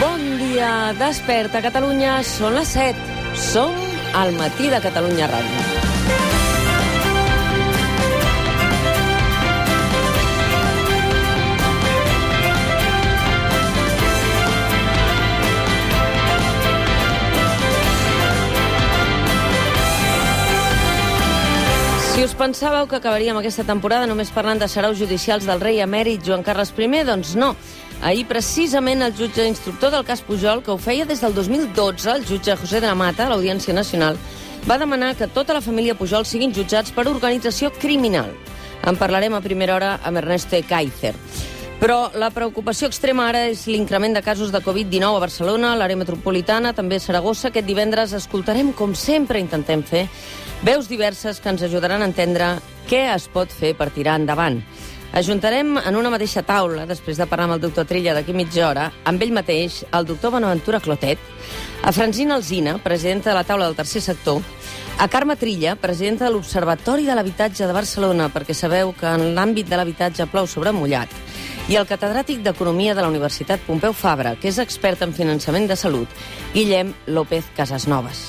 Bon dia, desperta Catalunya, són les 7. Som al matí de Catalunya Ràdio. Si us pensàveu que acabaríem aquesta temporada només parlant de saraus judicials del rei emèrit Joan Carles I, doncs no. Ahir, precisament, el jutge instructor del cas Pujol, que ho feia des del 2012, el jutge José de la Mata, a l'Audiència Nacional, va demanar que tota la família Pujol siguin jutjats per organització criminal. En parlarem a primera hora amb Ernesto Kaiser. Però la preocupació extrema ara és l'increment de casos de Covid-19 a Barcelona, a l'àrea metropolitana, també a Saragossa. Aquest divendres escoltarem, com sempre intentem fer, veus diverses que ens ajudaran a entendre què es pot fer per tirar endavant. Ajuntarem en una mateixa taula, després de parlar amb el doctor Trilla d'aquí mitja hora, amb ell mateix, el doctor Bonaventura Clotet, a Francina Alzina, presidenta de la taula del tercer sector, a Carme Trilla, presidenta de l'Observatori de l'Habitatge de Barcelona, perquè sabeu que en l'àmbit de l'habitatge plou sobre mullat, i el catedràtic d'Economia de la Universitat Pompeu Fabra, que és expert en finançament de salut, Guillem López Casasnovas.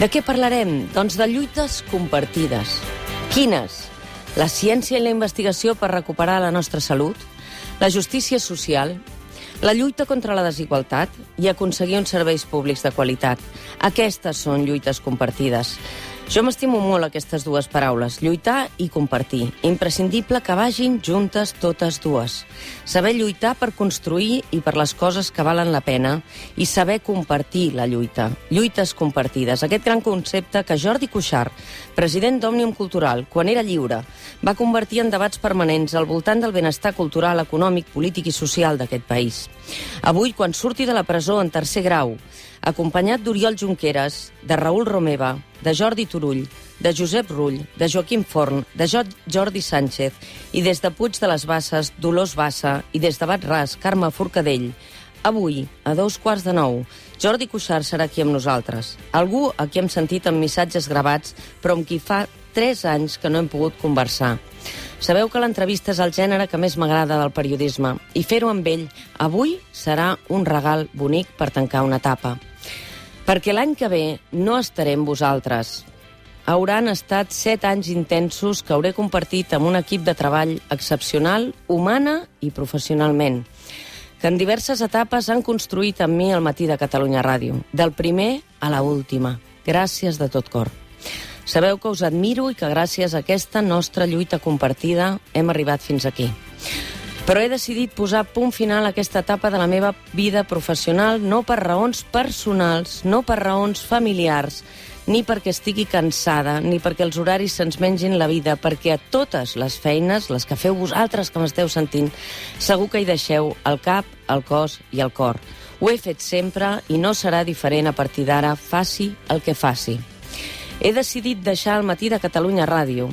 De què parlarem? Doncs de lluites compartides. Quines? La ciència i la investigació per recuperar la nostra salut? La justícia social? La lluita contra la desigualtat i aconseguir uns serveis públics de qualitat. Aquestes són lluites compartides. Jo m'estimo molt aquestes dues paraules, lluitar i compartir. Imprescindible que vagin juntes totes dues. Saber lluitar per construir i per les coses que valen la pena i saber compartir la lluita. Lluites compartides. Aquest gran concepte que Jordi Cuixart, president d'Òmnium Cultural, quan era lliure, va convertir en debats permanents al voltant del benestar cultural, econòmic, polític i social d'aquest país. Avui, quan surti de la presó en tercer grau, acompanyat d'Oriol Junqueras, de Raül Romeva, de Jordi Turull, de Josep Rull, de Joaquim Forn, de Jordi Sánchez i des de Puig de les Basses, Dolors Bassa i des de Batràs, Carme Forcadell. Avui, a dos quarts de nou, Jordi Cuixart serà aquí amb nosaltres. Algú a qui hem sentit en missatges gravats, però amb qui fa tres anys que no hem pogut conversar. Sabeu que l'entrevista és el gènere que més m'agrada del periodisme i fer-ho amb ell avui serà un regal bonic per tancar una etapa. Perquè l'any que ve no estaré amb vosaltres. Hauran estat set anys intensos que hauré compartit amb un equip de treball excepcional, humana i professionalment, que en diverses etapes han construït amb mi el matí de Catalunya Ràdio, del primer a la última. Gràcies de tot cor. Sabeu que us admiro i que gràcies a aquesta nostra lluita compartida hem arribat fins aquí. Però he decidit posar punt final a aquesta etapa de la meva vida professional no per raons personals, no per raons familiars, ni perquè estigui cansada, ni perquè els horaris se'ns mengin la vida, perquè a totes les feines, les que feu vosaltres que m'esteu sentint, segur que hi deixeu el cap, el cos i el cor. Ho he fet sempre i no serà diferent a partir d'ara, faci el que faci. He decidit deixar el matí de Catalunya Ràdio,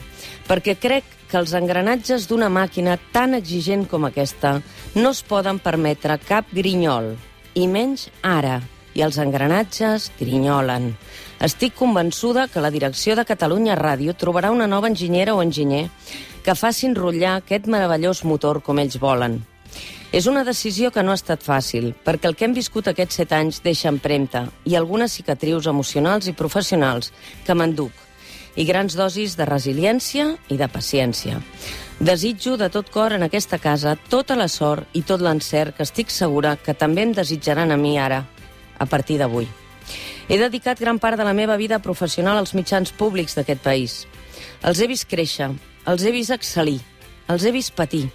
perquè crec que els engranatges d'una màquina tan exigent com aquesta no es poden permetre cap grinyol, i menys ara, i els engranatges grinyolen. Estic convençuda que la direcció de Catalunya Ràdio trobarà una nova enginyera o enginyer que facin rotllar aquest meravellós motor com ells volen. És una decisió que no ha estat fàcil, perquè el que hem viscut aquests set anys deixa empremta i algunes cicatrius emocionals i professionals que m'enduc i grans dosis de resiliència i de paciència. Desitjo de tot cor en aquesta casa tota la sort i tot l'encert que estic segura que també em desitjaran a mi ara, a partir d'avui. He dedicat gran part de la meva vida professional als mitjans públics d'aquest país. Els he vist créixer, els he vist excel·lir, els he vist patir,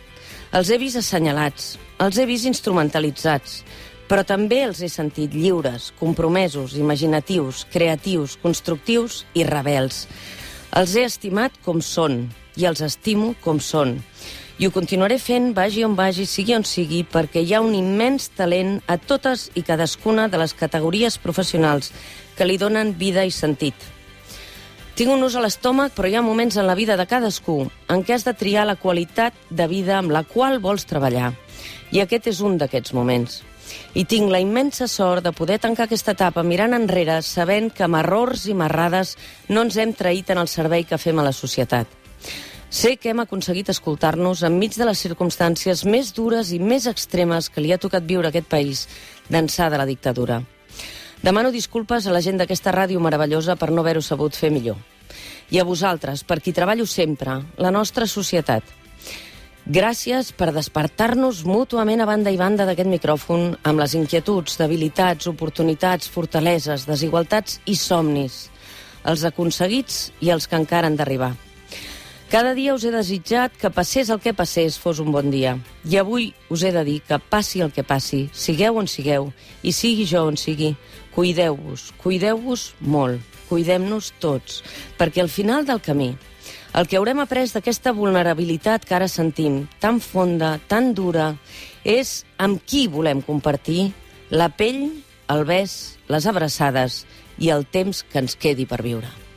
els he vist assenyalats, els he vist instrumentalitzats, però també els he sentit lliures, compromesos, imaginatius, creatius, constructius i rebels. Els he estimat com són i els estimo com són. I ho continuaré fent, vagi on vagi, sigui on sigui, perquè hi ha un immens talent a totes i cadascuna de les categories professionals que li donen vida i sentit. Tinc un ús a l'estómac, però hi ha moments en la vida de cadascú en què has de triar la qualitat de vida amb la qual vols treballar. I aquest és un d'aquests moments. I tinc la immensa sort de poder tancar aquesta etapa mirant enrere, sabent que amb errors i marrades no ens hem traït en el servei que fem a la societat. Sé que hem aconseguit escoltar-nos enmig de les circumstàncies més dures i més extremes que li ha tocat viure aquest país d'ençà de la dictadura. Demano disculpes a la gent d'aquesta ràdio meravellosa per no haver-ho sabut fer millor. I a vosaltres, per qui treballo sempre, la nostra societat. Gràcies per despertar-nos mútuament a banda i banda d'aquest micròfon amb les inquietuds, debilitats, oportunitats, fortaleses, desigualtats i somnis, els aconseguits i els que encara han d'arribar. Cada dia us he desitjat que passés el que passés fos un bon dia. I avui us he de dir que passi el que passi, sigueu on sigueu, i sigui jo on sigui, cuideu-vos, cuideu-vos molt, cuidem-nos tots, perquè al final del camí el que haurem après d'aquesta vulnerabilitat que ara sentim, tan fonda, tan dura, és amb qui volem compartir la pell, el bes, les abraçades i el temps que ens quedi per viure.